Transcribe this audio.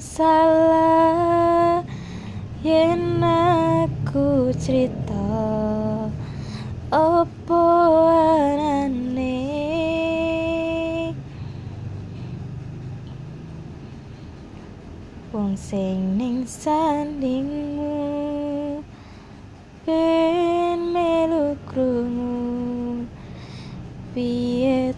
salah yen aku cerita opo arane wong sing ning sandingmu ben melu krungu piye